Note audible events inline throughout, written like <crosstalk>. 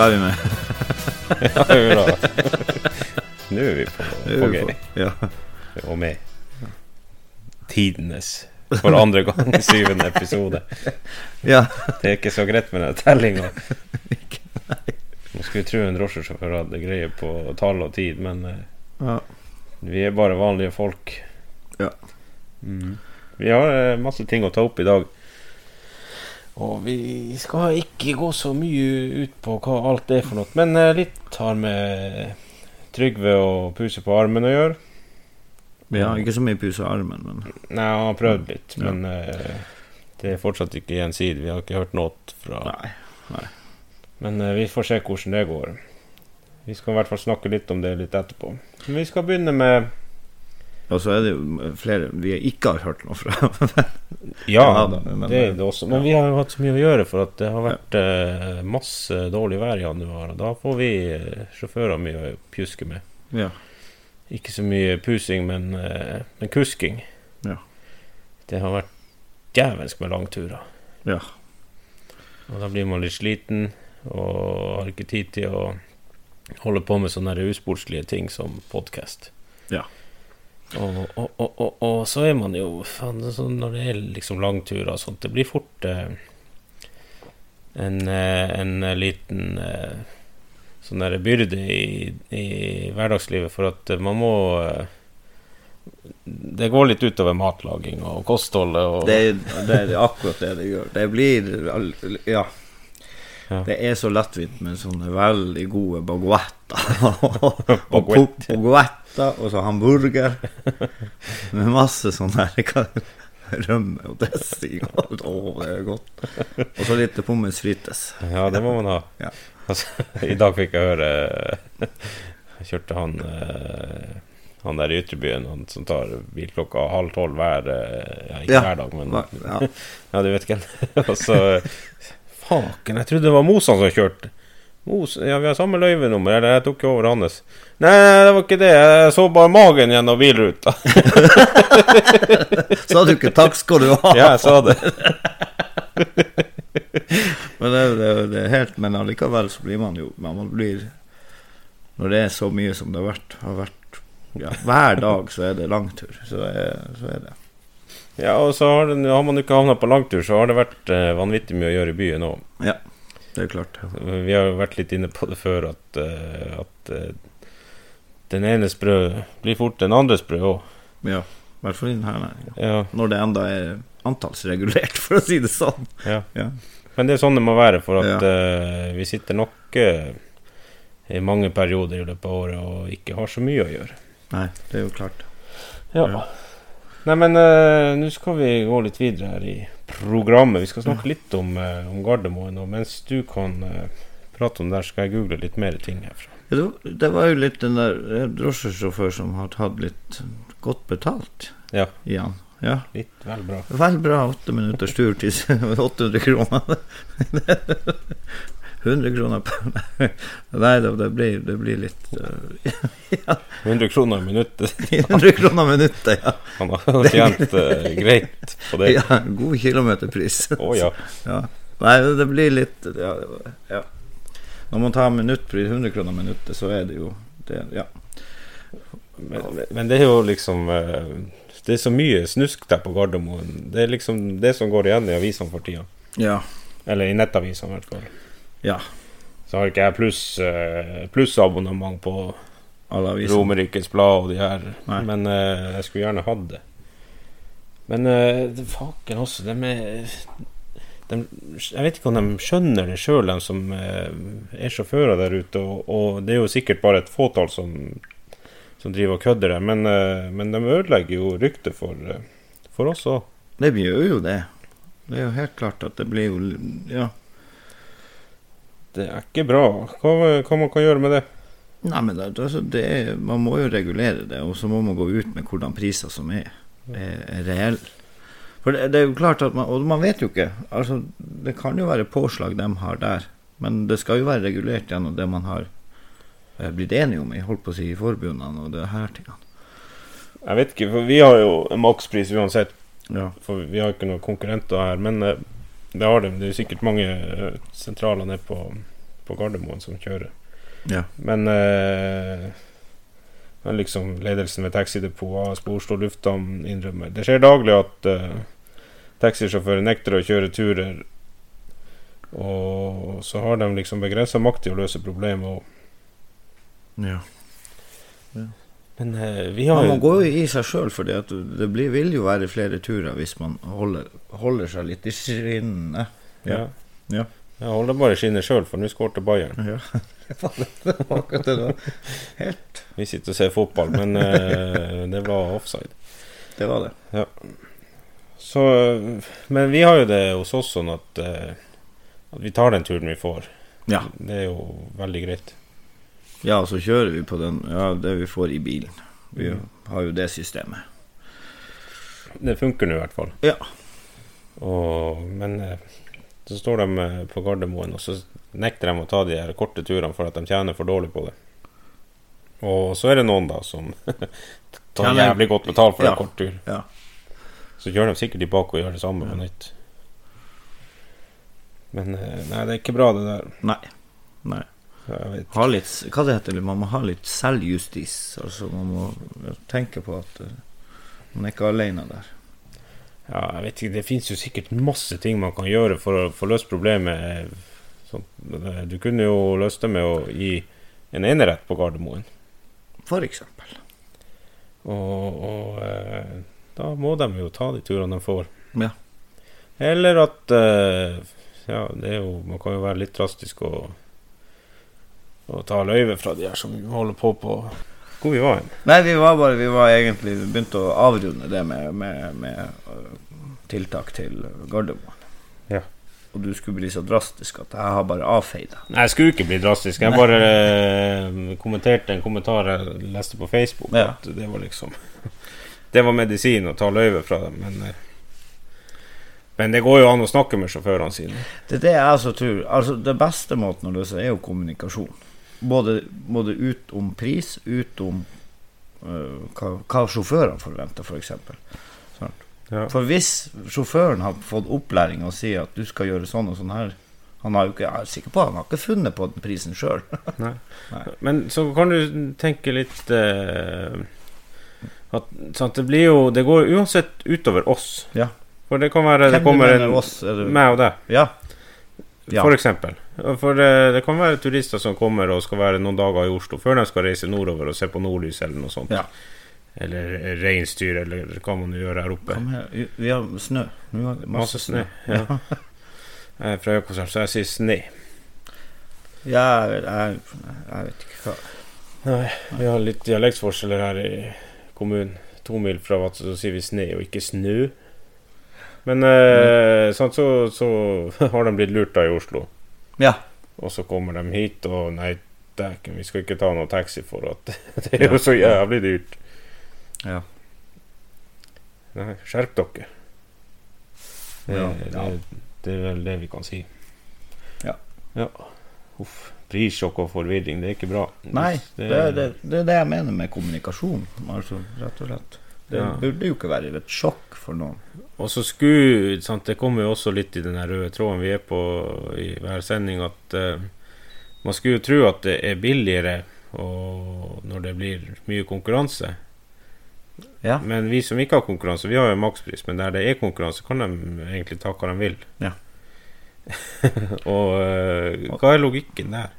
Da er vi med. <laughs> Ja, hurra. Nå er vi på, på på. Ja. Og med tidenes for andre gang <laughs> syvende episode. ja. Det er ikke så greit med den tellinga. <laughs> Nå skulle tro en drosjesjåfør hadde greie på tall og tid, men eh, ja. vi er bare vanlige folk. Ja. Mm. Vi har eh, masse ting å ta opp i dag. Og vi skal ikke gå så mye ut på hva alt er for noe, men eh, litt har med Trygve og puse på armen å gjøre. Har ikke så mye puse armen, men Nei, han har prøvd litt, Ja. men uh, det er fortsatt ikke gjensidig. Vi har ikke hørt noe fra Nei. Men uh, vi får se hvordan det går. Vi skal i hvert fall snakke litt om det litt etterpå. Men vi skal begynne med Og så er det jo flere vi ikke har hørt noe fra. <laughs> Ja, Ja da, men- det er det også. Men vi har jo hatt så mye å gjøre for at det har vært eh, masse dårlig vær i januar. Og da får vi eh, sjåfører mye å pjuske med. ja. Ikke så mye pusing, men, eh, men kusking. Ja. Det har vært djevelsk med langturer. Ja. Og da blir man litt sliten og har ikke tid til å holde på med sånne usportslige ting som podkast. Ja. Og, og, og, og, så er man jo faen, sånn Når det er liksom langturer og sånt, det blir fort eh, en, eh, en liten eh, sånn der byrde i, i hverdagslivet, for at man må eh, Det går litt utover matlaging og kostholdet og Det, det er akkurat det det gjør. Det blir Ja. Ja. Det er så lettvint med sånne veldig gode baguetter. <laughs> og baguetter, og så hamburger. Med masse sånn her <laughs> rømme og dressing. <laughs> og- Å, det er godt. Og så litt pommes frites. Ja, det må man ha. Ja. Altså, I dag fikk jeg høre Jeg kjørte han eh, Han der i Ytrebyen, han som tar bil klokka halv tolv hver eh, Ja, ikke Ja. hver dag, men Ja. Ja, du vet hvem. Og så Faken, jeg trodde det var Mosan som kjørte. Mos, ja, vi har samme løyvenummer, eller jeg tok jo over hans. Nei, det var ikke det. Jeg så bare magen gjennom bilruta. <laughs> Sa du ikke 'takk skal du ha'? Ja, jeg sa det. <laughs> Men det, det, det er helt Men allikevel så blir man jo Man blir Når det er så mye som det har vært, har vært ja, Hver dag så er det langtur. Så er, så er det. Ja, og så har, det, har man ikke havna på langtur, så har det vært eh, vanvittig mye å gjøre i byen òg. Ja, det er klart. Vi har jo vært litt inne på det før, at, uh, at uh, den ene sprø blir fort den andre sprø òg. Ja, i hvert fall i denne næringa. Ja, Når det enda er antallsregulert, for å si det sånn. ja. Ja. Men det er sånn det må være, for at eh, vi sitter nok i mange perioder i løpet av året og ikke har så mye å gjøre. Nei, det er jo klart. Ja. Nei, men uh, nå skal vi gå litt videre her i programmet. Vi skal snakke litt om, uh, om Gardermoen. Og mens du kan uh, prate om det, der, skal jeg google litt mer ting herfra. Ja, det, var- jo litt den der drosjesjåfør som har tatt litt godt betalt Ja. igjen. Ja. Litt vel bra. Vel bra åtte minutters tur til 800 kroner. 100 kroner per <laughs> Nei, det, blir, det blir litt eh, <laughs> 100 kroner i minuttet. <laughs> 100 kroner minuttet, ja. Han har tjent uh, greit på det. ja. God kilometerpris. Oh, ja. Ja. Nei, det blir litt ja, ja. Når man tar minuttpris, 100 kroner minuttet, så er det jo det, Ja. Men, men- men det er jo liksom eh, Det er så mye snusk der på Gardermoen. Det er liksom det som går igjen i avisene for tida. Ja. Eller i nettavisene, i hvert fall. Ja. Så har ikke jeg pluss plus abonnement på. Romerikes Blad og de her. Nei. Men uh, jeg skulle gjerne hatt det. Men uh, faken også, de er de, Jeg vet ikke om de skjønner det sjøl, de som uh, er sjåfører der ute. Og, og det er jo sikkert bare et fåtall som, som driver og kødder der. Men, uh, men de ødelegger jo ryktet for, eh, for oss òg. Det gjør jo det. Det er jo helt klart at det blir jo Ja. Det er ikke bra. Hva, hva man kan gjøre med det? Nei, men det, altså, det er, man må jo regulere det, og så må man gå ut med hvordan priser som er, er, er reelle. For det, det er jo klart at man Og man vet jo ikke. Altså, det kan jo være påslag de har der, men det skal jo være regulert gjennom det man har eh, blitt enige om i holdt på å si, i forbundene og det her tingene. Jeg vet ikke, for vi har jo en makspris uansett. Ja. For vi har ikke noen konkurrenter her. Men eh, det har de. Det er sikkert mange eh, sentraler nede på, på Gardermoen som kjører. Ja. Men, eh, men liksom ledelsen ved taxidepot Oslo lufthavn innrømmer Det skjer daglig at eh, taxisjåfører nekter å kjøre turer. Og så har de liksom begrensa makt til å løse problemet. Og, ja. Men eh, vi har Man jo må gå jo i seg sjøl, for det blir, vil jo være flere turer hvis man holder, holder seg litt i skinnet. ja. Ja. Jeg holder bare skinnet sjøl, for nå skårte Bayern. Ja. <laughs> Helt Vi sitter og ser fotball, men uh, det var offside. Det var det. Så, men vi har jo det hos oss sånn at, uh, at vi tar den turen vi får. Ja. Det er jo veldig greit. Ja, så kjører vi på den Ja, det vi får i bilen. Vi har jo det systemet. Det funker nå i hvert fall. Ja. Og, men eh, så står de eh, på Gardermoen, og så nekter de å ta de her korte turene for at de tjener for dårlig på det. Og så er det noen da som <laughs> tar jævlig godt betalt for Ja. en kort tur. Ja. Så kjører de sikkert tilbake og gjør det samme Ja. på nytt. Men eh, nei, det er ikke bra, det der. Nei. Nei. Ha litt Hva det heter det? Man må ha litt selvjustis. Altså man må tenke på at eh, man er ikke alene der. Ja, jeg vet ikke, Det fins jo sikkert masse ting man kan gjøre for å få løst problemet. Sånn, eh, du kunne jo løst det med å gi en enerett på Gardermoen. For eksempel. Og, og eh, da må de jo ta de turene de får. Ja. Eller at eh, Ja, det er jo Man kan jo være litt drastisk og, og ta løyve fra de her som holder på på Hvor vi var hen? Nei, vi var bare Vi var egentlig vi begynte å avrunde det med, med, med øh, tiltak til Gardermoen. Ja. Og du skulle bli så drastisk at jeg har bare avfeid deg. Nei, jeg skulle ikke bli drastisk. Jeg bare eh, kommenterte en kommentar jeg leste på Facebook. Ja. At det var liksom <laughs> Det var medisin å ta løyve fra dem. Men, eh, men det går jo an å snakke med sjåførene sine. Det er det jeg også tror. Altså, det beste måten å løse er jo kommunikasjon. Både, både ut om pris, ut om øh, hva, hva sjåførene forventer, f.eks. For eksempel. Ja. For hvis sjåføren har fått opplæring og sier at du skal gjøre sånn og sånn her Han har jo ikke, jeg er sikker på han har ikke funnet på den prisen sjøl. <laughs> Men så kan du tenke litt eh, at at, det blir jo Det går uansett utover oss. Ja. For det kan være det Hvem det kommer en, oss? Meg og deg, ja. Ja. for eksempel. For det, det kan være turister som kommer og skal være noen dager i Oslo før de skal reise nordover og se på nordlys eller noe sånt. Ja. Eller reinsdyr, eller hva man gjør her oppe. Her. Vi har snø. Vi har Masse snø. Ja. <laughs> Jeg er fra Økosær, så jeg sier sne. Ja, jeg, jeg, jeg vet ikke hva Nei, vi har litt dialektsforskjeller her i kommunen. To mil fra Vadsø så sier vi sne og ikke snø. Men eh, sant, så, så <laughs> har de blitt lurt da i Oslo. Ja. Og så kommer de hit, og nei, dæken, vi skal ikke ta noe taxi for at <laughs> det er jo så jævlig dyrt. Ja. Nei, skjerp dere. Det, Ja, det, det er vel det vi kan si. Ja. ja. Uff. Prissjokk og forvirring, det er ikke bra. Nei, det, det, det er det jeg mener med kommunikasjon. Altså, rett og slett. Det Ja. burde jo ikke være et sjokk for noen. Og så skulle sant, Det kommer jo også litt i den røde tråden vi er på i hver sending, at uh, man skulle jo tro at det er billigere når det blir mye konkurranse. Ja. Men vi som ikke har konkurranse, vi har jo makspris, men der det er konkurranse, kan de egentlig ta hva de vil. Ja. <laughs> og uh, hva er logikken der?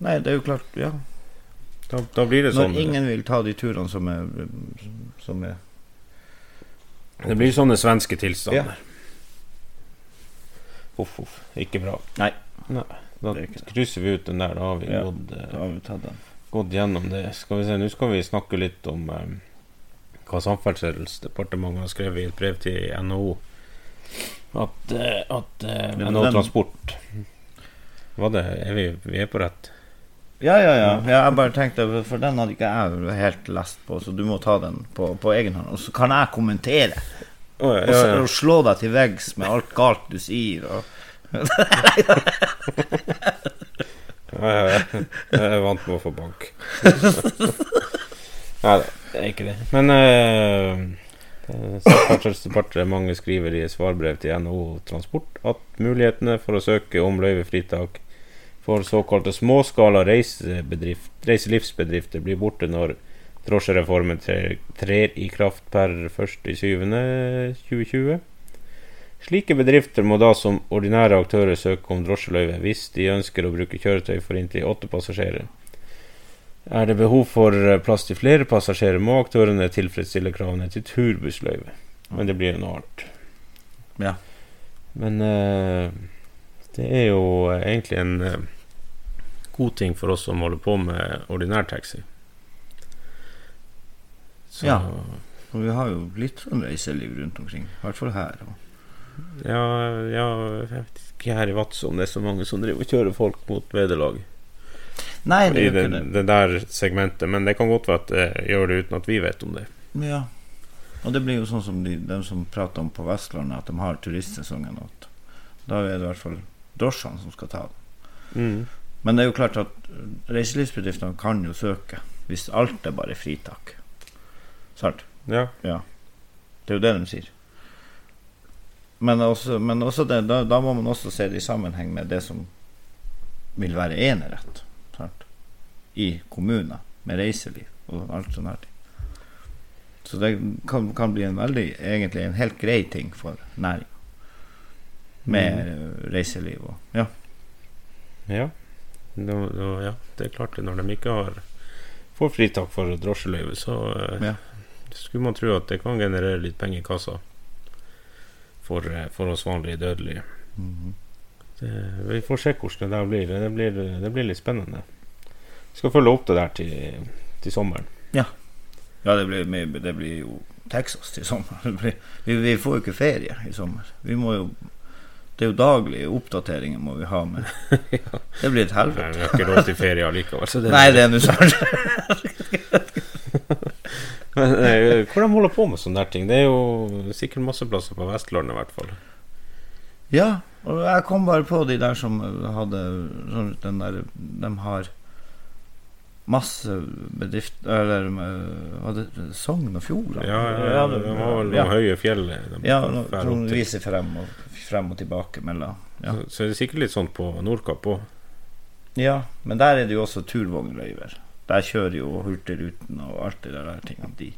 Nei, det er jo klart, ja. Da, da blir det Når sånn ingen vil ta de turene som er, som er Det blir sånne svenske tilstander. Ja. Uff, uff. Ikke bra. Nei. Nei. Da er krysser vi ut den der. Da har vi Ja. gått eh, Da har vi tatt den. gått gjennom det. Skal vi se, Nå skal vi snakke litt om eh, hva Samferdselsdepartementet har skrevet i et brev til NHO. At, eh, at eh, NHO Transport Var det? Er vi, vi er på rett? Ja, ja, ja. Jeg bare tenkte, For den hadde ikke jeg helt lest på, så du må ta den på, på egen hånd. Og så kan jeg kommentere Oh, ja, ja, ja. og slå deg til veggs med alt galt du sier. Og. Jeg er vant med å få bank. <laughs> Nei da, det er ikke det. Men eh, Samferdselsdepartementet skriver i svarbrev til NHO Transport at mulighetene for å søke om løyvefritak for såkalte småskala reiselivsbedrifter blir borte når drosjereformen trer, i kraft per 1.7.2020. Slike bedrifter må da som ordinære aktører søke om drosjeløyve hvis de ønsker å bruke kjøretøy for inntil åtte passasjerer. Er det behov for plass til flere passasjerer, må aktørene tilfredsstille kravene til turbussløyve. Men det blir jo noe annet. Ja. Men uh, det er jo eh, egentlig en eh, god ting for oss som holder på med ordinær taxi. Så, Ja. Og vi har jo litt sånn reiseliv rundt omkring. I hvert fall her. Ja, ja, jeg vet ikke her i Vadsø om det er så mange som driver og kjører folk mot vederlag Nei, det i den, det, det. der segmentet, men det kan godt være at det gjør det uten at vi vet om det. Ja. Og det blir jo sånn som de, de som prater om på Vestlandet, at de har turistsesongen. Da er det i hvert fall drosjene som skal ta det. Mm. Men det er jo klart at reiselivsbedriftene kan jo søke hvis alt er bare fritak. Sant? Ja. Det er jo det de sier. Men også, men også det, da, da må man også se det i sammenheng med det som vil være enerett sant? i kommuner, med reiseliv og alt sånt her. Så det kan, kan bli en veldig, egentlig en helt grei ting for næringa. Med mm. reiseliv og Ja. Ja. Da, da, ja. Det er klart. Når de ikke har får fritak for drosjeløyve, så eh, Ja. skulle man tro at det kan generere litt penger i kassa for, eh, for oss vanlige dødelige. Mhm. Det, vi får se hvordan det der blir. Det blir, det blir litt spennende. Vi skal følge opp det der til, til sommeren. Ja, det blir, det blir jo Texas til sommeren. Blir, <laughs> vi, vi får jo ikke ferie i sommer. Vi må jo Det er jo daglige oppdateringer må vi ha med. <laughs> Det blir et helvete. Nei, vi har ikke råd til ferie allikevel. Så det, Nei, det er nå sant. <laughs> Men, eh, Hvordan holder på med sånne der ting? Det er jo sikkert masse plasser på Vestlandet i hvert fall. Ja, og jeg kom bare på de der som hadde sånn, den der De har masse bedrifter Eller eh, var det Sogn og Fjordane? Ja, ja, ja, de har vel noen ja. høye fjell de Ja, som viser frem og, frem og tilbake mellom ja. Så, så er det sikkert litt sånn på Nordkapp òg. ja, men der er det jo også turvognløyver. Der kjører jo Hurtigruten og alt det der tingene de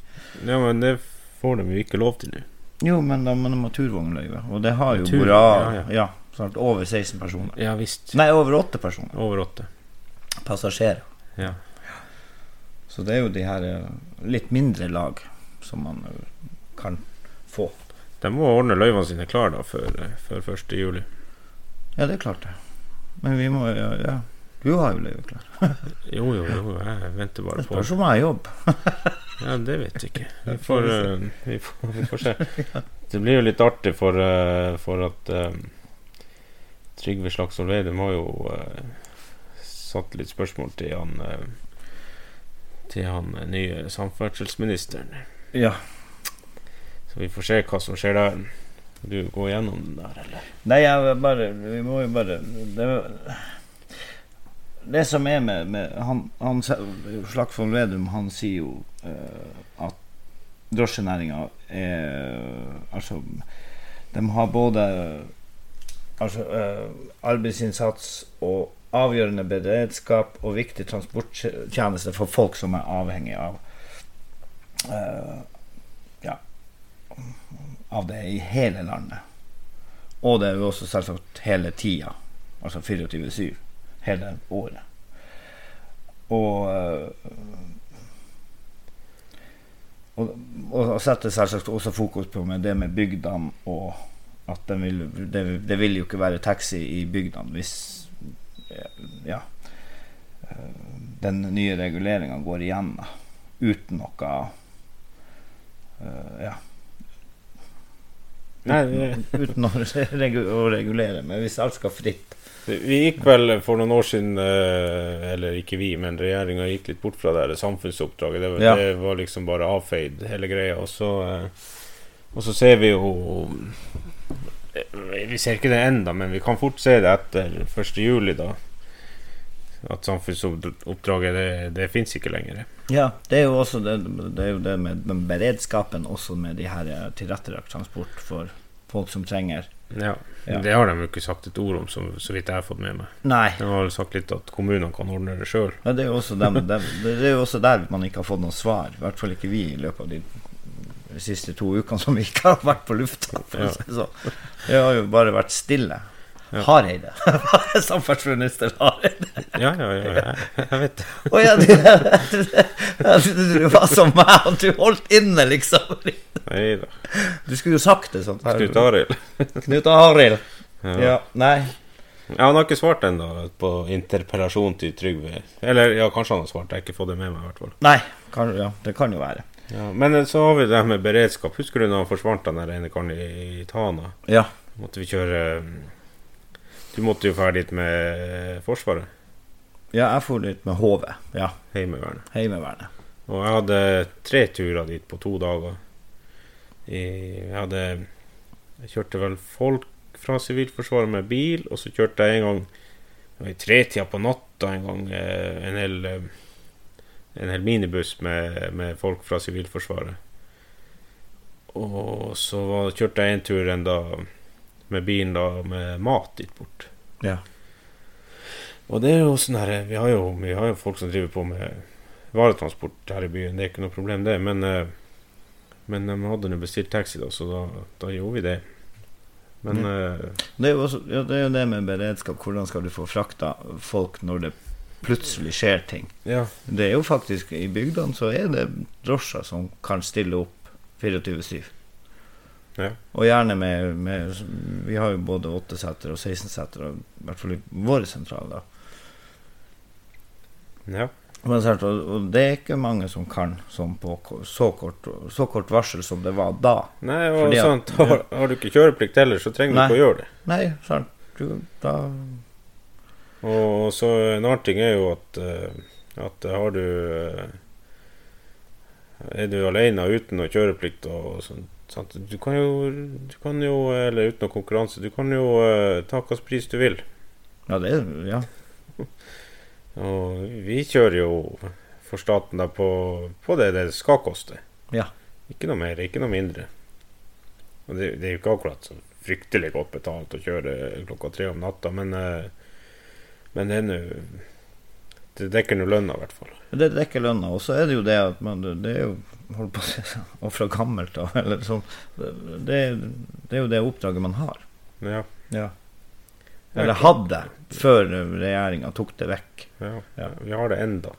Ja, men det får de jo ikke lov til nå. Jo, men de, men de har turvognløyve, og det har jo Tur, bra ja, ja, ja. sant, over 16 personer. Ja visst. Nei, over 8 personer. Over 8. Passasjerer. Ja. Så det er jo de her eh, litt mindre lag som man eh, kan få. De må ordne løyvene sine klar da før, eh, før 1. juli. Ja, det er klart det. Men vi må ja, ja. Du har jo løyve klar. <laughs> Jo, jo, jo, jeg venter bare Det på spørs om jeg har jobb. <laughs> Ja, det vet jeg ikke. <laughs> Vi får, vi får, vi får se. Det blir jo litt artig for, for at eh, Trygve Slagsvold Vedum har jo uh, satt litt spørsmål til han eh, Til han eh, nye samferdselsministeren. Ja. Så vi får se hva som skjer der. Du går gjennom den der, eller? Nei, jeg bare Vi må jo bare Det, det som er med, med han, han Slagsvold Vedum, han sier jo uh, at drosjenæringa er Altså, de har både altså, uh, arbeidsinnsats og avgjørende beredskap og viktig transporttjeneste for folk som er avhengig av uh, ja, av det i hele landet. Og det er jo også selvsagt hele tida, altså 24-7, hele året. Og eh, og, og setter selvsagt også fokus på med det med bygdene og at den vil, det, det vil jo ikke være taxi i bygdene hvis ja, den nye reguleringa går igjen da, uten noe uh, ja uten, uten å, regu å regulere. Men hvis alt skal fritt Vi gikk vel for noen år siden, eh, eller ikke vi, men regjeringa gikk litt bort fra det samfunnsoppdraget. Det, var- Ja. det var liksom bare avfeid, hele greia. Og så, eh, og så ser vi jo Vi ser ikke det ennå, men vi kan fort se det etter 1. juli, da. At samfunnsoppdraget, det, det fins ikke lenger. Ja, det er jo også det, det, jo det med, med beredskapen, også med de her eh, tilrettelagt transport for folk som trenger Ja. Ja. Det har de jo ikke sagt et ord om, så, så vidt jeg har fått med meg. Nei. De har sagt litt at kommunene kan ordne det sjøl. Ja, det er jo også der man ikke har fått noe svar. I hvert fall ikke vi i løpet av de, de siste to ukene som vi ikke har vært på lufta. Ja. si det sånn. Har jo bare vært stille. Ja. Hareide. <laughs> Samferdselsminister Hareide. Ja, ja, ja, jeg, vet det. Å ja, du, <laughs> du, du var som meg, at du holdt inne, liksom. Nei da. Du skulle jo sagt det sånn. Knut Arild. <laughs> Knut Arild. Ja. Ja, nei. Ja, han har ikke svart ennå på interpellasjon til Trygve. Eller ja, kanskje han har svart, jeg har ikke fått det med meg i hvert fall. Nei, kan, ja, det kan jo være. Ja, men eh, så har vi det med beredskap. Husker du når han forsvant den ene karen i, Tana? Ja. Måtte vi kjøre Du måtte jo ferdig dit med Forsvaret, ja, jeg for dit med HV. Ja, Heimevernet. Heimevernet. Og jeg hadde tre turer dit på to dager. Jeg hadde Jeg kjørte vel folk fra Sivilforsvaret med bil, og så kjørte jeg en gang i tretida på natta en gang eh, en hel eh, en hel minibuss med, med folk fra Sivilforsvaret. Og så var, kjørte jeg en tur enda med bilen da med mat dit bort. Ja. Og det er jo sånn her Vi har jo, vi har jo folk som driver på med varetransport her i byen. Det er ikke noe problem, det. Men, eh, men de hadde nå bestilt taxi, da, så da, da gjorde vi det. Men eh, Det er, også, ja, det er jo det med beredskap. Hvordan skal du få frakta folk når det plutselig skjer ting? ja. Det er jo faktisk I bygdene så er det drosjer som kan stille opp 24-7. Ja. Og gjerne med, med Vi har jo både 8-seter og 16-seter, i hvert fall i våre sentraler. ja. Men sant, og, og det er ikke mange som kan sånn på så kort, så kort varsel som det var da. Nei, og Fordi at- sant, har, har du ikke kjøreplikt heller, så trenger du ikke å gjøre det. Nei, sant. Du, da Og så en annen ting er jo at, eh, at har du eh, Er du alene uten noe kjøreplikt og sånt sant? Du kan jo, du kan jo Eller uten noe konkurranse, du kan jo eh, ta hvilken pris du vil. Ja, det Ja. <laughs> Og vi kjører jo for staten da på, på det det skal koste. Ja. Ikke noe mer, ikke noe mindre. Og det, det er jo ikke akkurat så fryktelig godt betalt å kjøre klokka tre om natta, men, eh, men det er nå Det dekker nå lønna, i hvert fall. Det dekker lønna. Og så er det jo det at man Det er jo holdt på å si <laughs> Og fra gammelt av, eller sånn det, det er jo det oppdraget man har. Ja. Ja. Eller hadde, før regjeringa tok det vekk. ja, Ja. Vi har det enda.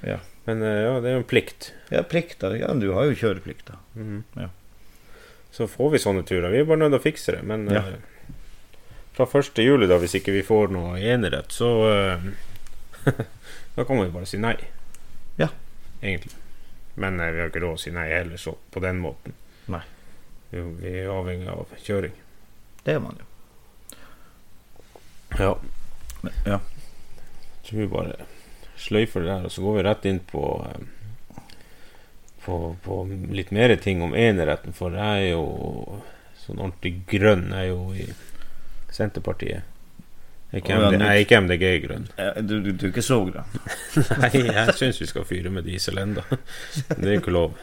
Ja. Men eh, ja, det er jo en plikt. Ja, plikter. Ja, du har jo kjøreplikter. Mhm. Ja. Så får vi sånne turer. Vi er bare nødt til å fikse det. Men Ja. Fra 1. juli, da, hvis ikke vi får noe enerett, så uh, <laughs> Da kan vi bare si nei. Ja. Egentlig. Men uh, vi har ikke råd å si nei heller, så på den måten. Nei. Jo, vi er avhengig av kjøring. Det er man jo. Ja. Men, ja. tror vi bare sløyfer det der, og så går vi rett inn på eh, på, på litt mer ting om eneretten, for jeg er jo sånn ordentlig grønn. Jeg er jo i Senterpartiet. Er ikke, MD, nei, ikke MDG i Eh, Du, du, du er ikke så grønn? <laughs> Nei, jeg syns vi skal fyre med diesel enda. Det er ikke lov.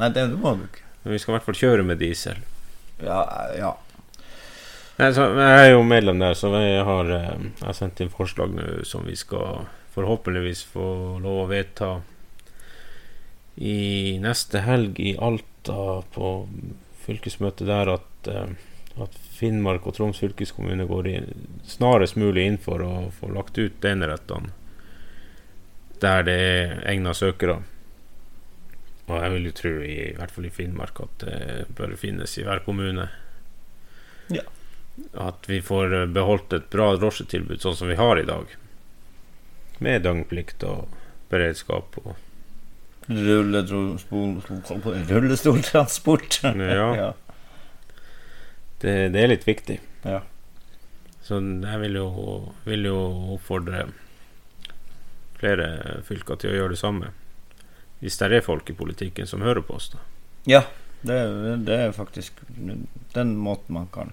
Nei, det må du ikke. Men vi skal i hvert fall kjøre med diesel. Ja, ja. Nei, så, jeg er jo medlem der, så jeg har, eh, jeg har sendt inn forslag nå som vi skal forhåpentligvis få lov å vedta i neste helg i Alta på fylkesmøtet der at, eh, at Finnmark og Troms fylkeskommune går inn, snarest mulig inn for å få lagt ut enerettene der det er egna søkere. Og jeg vil jo tro, i, i hvert fall i Finnmark, at det bør finnes i hver kommune. Ja. At vi får eh, beholdt et bra drosjetilbud sånn som vi har i dag. Med døgnplikt og beredskap og Rullestoltransport. Ja. <laughs> det, det er litt viktig. Ja. Så jeg vil jo, vil jo oppfordre flere fylker til å gjøre det samme. Hvis det er folk i politikken som hører på oss, da. Ja, det, det er faktisk den måten man kan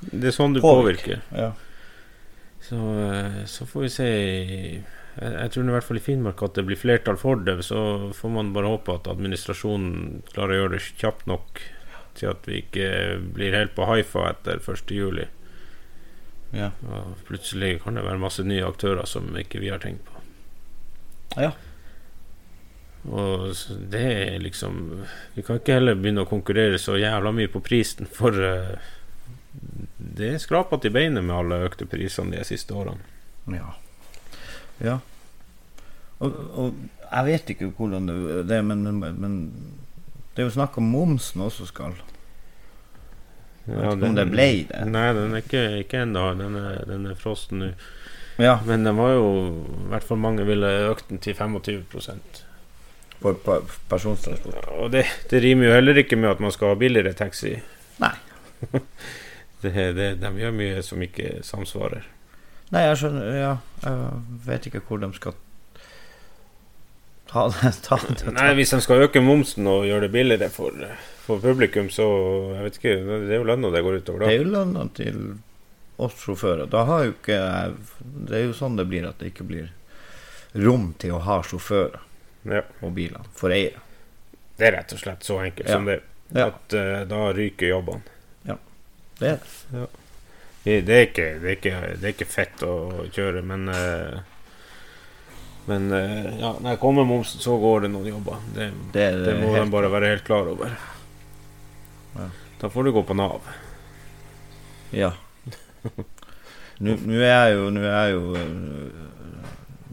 Det er sånn du Påvirke. påvirker. Ja. Så, så får vi se Jeg, jeg tror i hvert fall i Finnmark at det blir flertall for det. Så får man bare håpe at administrasjonen klarer å gjøre det kjapt nok til at vi ikke blir helt på haifa etter 1. juli. Ja. Og plutselig kan det være masse nye aktører som ikke vi har tenkt på. Ja. Og det er liksom Vi kan ikke heller begynne å konkurrere så jævla mye på prisen, for eh, det er skrapa til beinet med alle økte prisene de siste årene. Ja. ja. Og, og jeg vet ikke hvordan det er, men, men det er jo snakk om momsen også skal. Jeg vet ikke om det ble det. Nei, den er ikke, ikke ennå. Den, den er frossen nå. Ja, Men den var jo I hvert fall mange ville økt den til 25 for, på persontransport. Og det, det rimer jo heller ikke med at man skal ha billigere taxi. Nei. <laughs> Det, det, de gjør mye som ikke samsvarer. Nei, jeg skjønner Ja, jeg vet ikke hvor de skal ta. Ta det. Nei, hvis de skal øke momsen og gjøre det billigere for, for publikum, så jeg vet ikke, Det er jo lønna det går utover da. Det er jo lønna til oss sjåfører. Da har jo ikke Det er jo sånn det blir at det ikke blir rom til å ha sjåfører Ja, og biler for eiere. det er rett og slett så enkelt Ja. som det. Ja. At eh, da ryker jobbene. Det er det. Det det er ikke, det er ikke, det er ikke fett å kjøre, men eh, Men eh, ja, når jeg kommer momsen, så går det noen jobber. Det, Det, det må helt- de bare være helt klar over. Ja. Da får du gå på Nav. Ja. Nå er jeg jo Nå er jeg jo øh,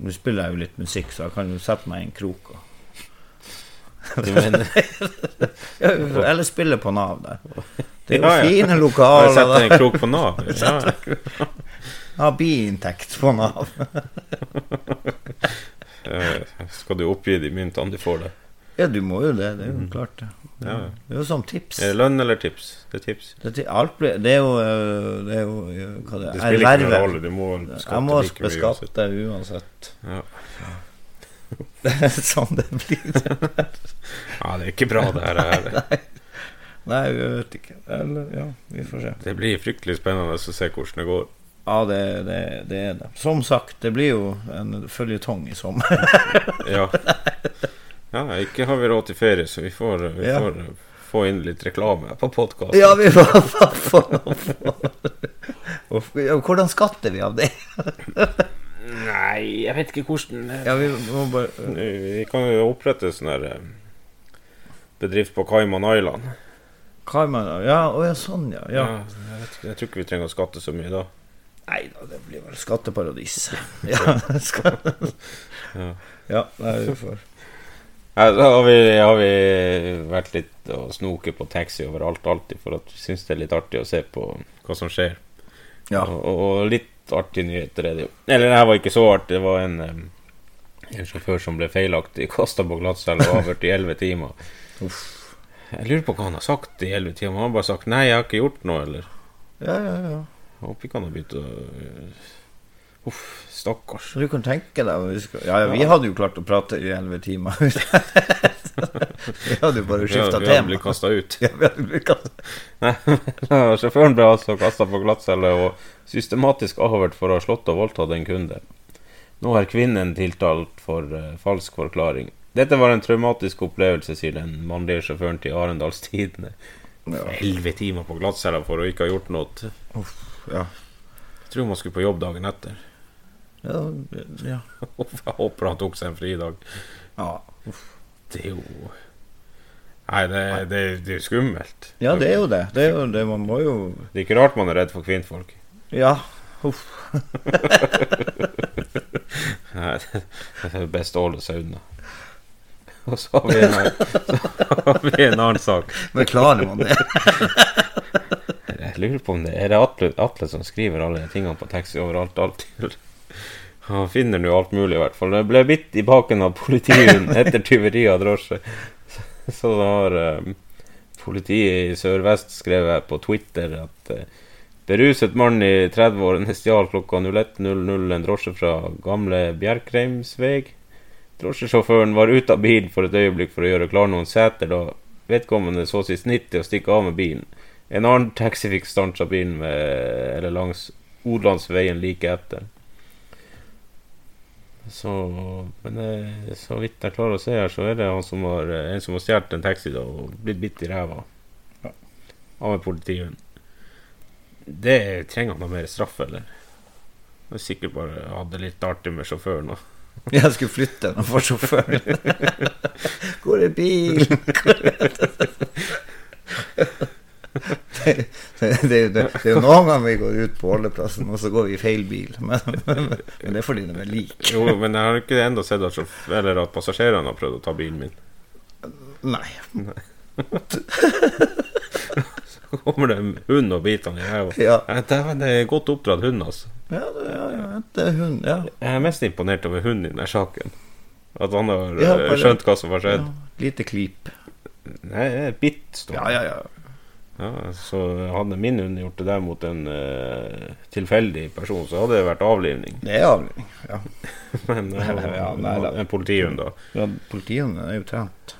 Nå spiller jeg jo litt musikk, så jeg kan jo sette meg i en krok. Og, <laughs> eller spille på Nav der. Det er jo Ja, ja. fine lokaler. Sette en krok på Nav? <laughs> Ja. Ha biinntekt på Nav. <laughs> Eh, Skal du oppgi de myntene du får da? Ja, du må jo det. Det er jo klart det. Ja. Det er jo som tips. Er det lønn eller tips? Det er tips. Det, er alt blir, det er jo øh, Det er jo øh, hva det Det er. spiller ikke noen rolle. Du må Jeg skatte må beskatte uansett. Ja. Det er <laughs> sånn det blir. <laughs> ja, det er ikke bra, det her. Nei, Nei, vi vet ikke. Eller, ja, vi får se. Det blir fryktelig spennende å se hvordan det går. Ja, det, det, det er det. Som sagt, det blir jo en føljetong i sommer. <laughs> Ja. ja, ikke har vi råd til ferie, så vi får, vi Ja. får eh, få inn litt reklame på podkasten. Ja, vi får <laughs> få Hvordan skatter vi av det? <laughs> Nei, jeg vet ikke hvordan Ja, vi må bare Vi kan jo opprette sånn her eh, bedrift på Cayman Island. Cayman Ja, å ja, sånn, ja. ja. jeg, vet jeg tror ikke vi trenger å skatte så mye da. Nei da, det blir vel skatteparadis. <laughs> Ja, skal... Ja. ja nei, vi får da har vi, har vi vært litt og snoke på taxi overalt alltid, for at vi syns det er litt artig å se på hva som skjer. Ja. Og, og litt artige nyheter er det jo. Eller det her var ikke så artig. Det var en, en sjåfør som ble feilaktig kasta på glattcelle og avhørt i elleve timer. Uff. Jeg lurer på hva han har sagt i elleve timer. Han har bare sagt 'nei, jeg har ikke gjort noe', eller Ja, ja, ja. Håper ikke han har begynt å Uff, stakkars. Du kan tenke deg vi skal... Ja, ja, vi hadde jo klart å prate i elleve timer. <laughs> vi hadde jo bare skifta vi hadde blitt kasta ut. <laughs> Ja, vi hadde blitt kastet. Nei, <laughs> Sjåføren ble altså kasta på glattcelle og systematisk avhørt for å ha slått og voldtatt en kunde. Nå er kvinnen tiltalt for uh, falsk forklaring. Dette var en traumatisk opplevelse, sier den mannlige sjåføren til Arendals Tidende. Ja. Timer på glattcella for å ikke ha gjort noe. Ja. Jeg tror man skulle på jobb dagen etter. Ja, ja. <laughs> Jeg håper han tok seg en fridag. ja. Det er jo Nei, det, det, det er jo skummelt. Ja, det er jo det. Det er jo det. Man må jo Det er ikke rart man er redd for kvinnfolk. Ja. <laughs> Uff. Nei, det er best å holde seg unna. Og så har vi en, så har vi en annen sak. Men klarer man det? <laughs> Jeg lurer på om det er det Atle, Atle som skriver alle de tingene på taxi overalt. alltid. <laughs> Han finner nå alt mulig, i hvert fall. Det ble bitt i baken av politihund <laughs> etter tyveri av drosje. Så da har eh, politiet i Sør-Vest skrevet på Twitter at uh, beruset mann i 30-årene stjal klokka 01.00 en drosje fra gamle Bjerkreimsveg. Drosjesjåføren var ute av bilen for et øyeblikk for å gjøre klar noen seter da vedkommende så sitt snitt til å stikke av med bilen. En annen taxi fikk stansa bilen med, eller langs Odlandsveien like etter. Så Men eh, så vidt jeg klarer å se her, så er det han som har, eh, en som har stjålet en taxi da, og blitt bitt i ræva. av en politihund. Det trenger han da mer straff, eller? Det er sikkert bare hadde litt artig med sjåføren. og- <laughs> Jeg skulle flytte den for sjåføren. Hvor er bilen? Det, det, det, er jo noen ganger vi går ut på holdeplassen, og så går vi i feil bil. Men, men, men det er fordi de er like. Jo, men jeg har ikke ennå sett at, eller at passasjerene har prøvd å ta bilen min. Nei. Så kommer det en hund og biter han i. Ja, dæven, Det er godt oppdratt hund, altså. ja, det, ja, ja det er hund. Ja. Jeg er mest imponert over hunden i denne saken. At han har Ja, eh, bare- skjønt hva som har skjedd. Lite klip. Nei, det er bitt, står det. ja, ja. Ja, så hadde min hund gjort det der mot en uh, tilfeldig person, så hadde det vært avlivning. Det er avlivning. Ja. <laughs> Men uh, <laughs> Ja, nei da. en politihund, da. ja Politihunden er jo trent.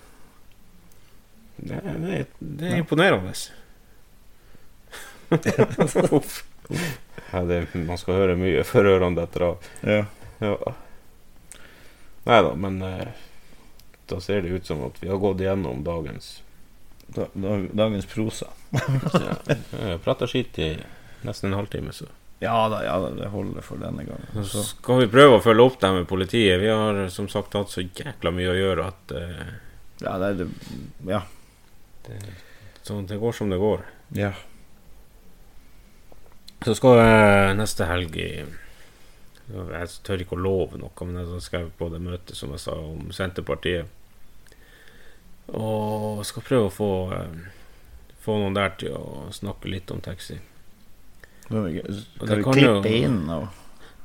Det, det, det er imponerende. <laughs> Ja, det, man skal høre mye før ørene detter av. Ja. Ja. Nei da, men uh, da ser det ut som at vi har gått gjennom dagens Da, da, dagens prosa. ja, Jeg prata skitt i nesten en halvtime, så. Ja da, ja da, det holder for denne gangen. Så skal vi prøve å følge opp det med politiet. Vi har som sagt hatt så jækla mye å gjøre at uh, ja, det er det Ja. det, så det går som det går. ja. Så skal jeg neste helg Jeg tør ikke å love noe, men jeg skal på det møtet som jeg sa om Senterpartiet. Og skal prøve å få eh, Få noen der til å snakke litt om taxi. Skal det vi klippe jo- inn og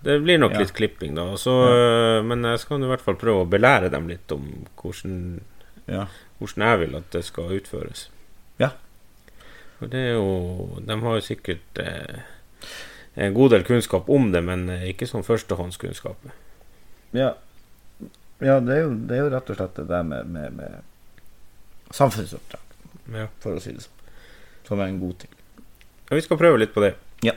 Det blir nok Ja. litt klipping, da. Så, ja. Men jeg skal i hvert fall prøve å belære dem litt om hvordan, Ja. hvordan jeg vil at det skal utføres. Ja. For det er jo De har jo sikkert eh, en god del kunnskap om det, men eh, ikke sånn førstehåndskunnskap. Ja, ja det, er jo, det er jo rett og slett det der med, med, med samfunnsoppdrag, Ja. for å si det sånn. Som er en god ting. Ja, vi skal prøve litt på det. Ja.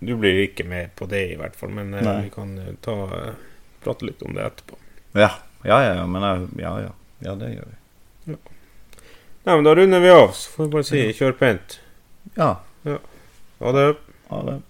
Du blir ikke med på det, i hvert fall, men eh, vi kan eh, ta, eh, prate litt om det etterpå. Ja, ja, ja, ja men ja, ja. Ja, det gjør vi. Nei, men Da runder vi av, så får vi bare si kjør pent. Ja. Ja, Ha det. ha det.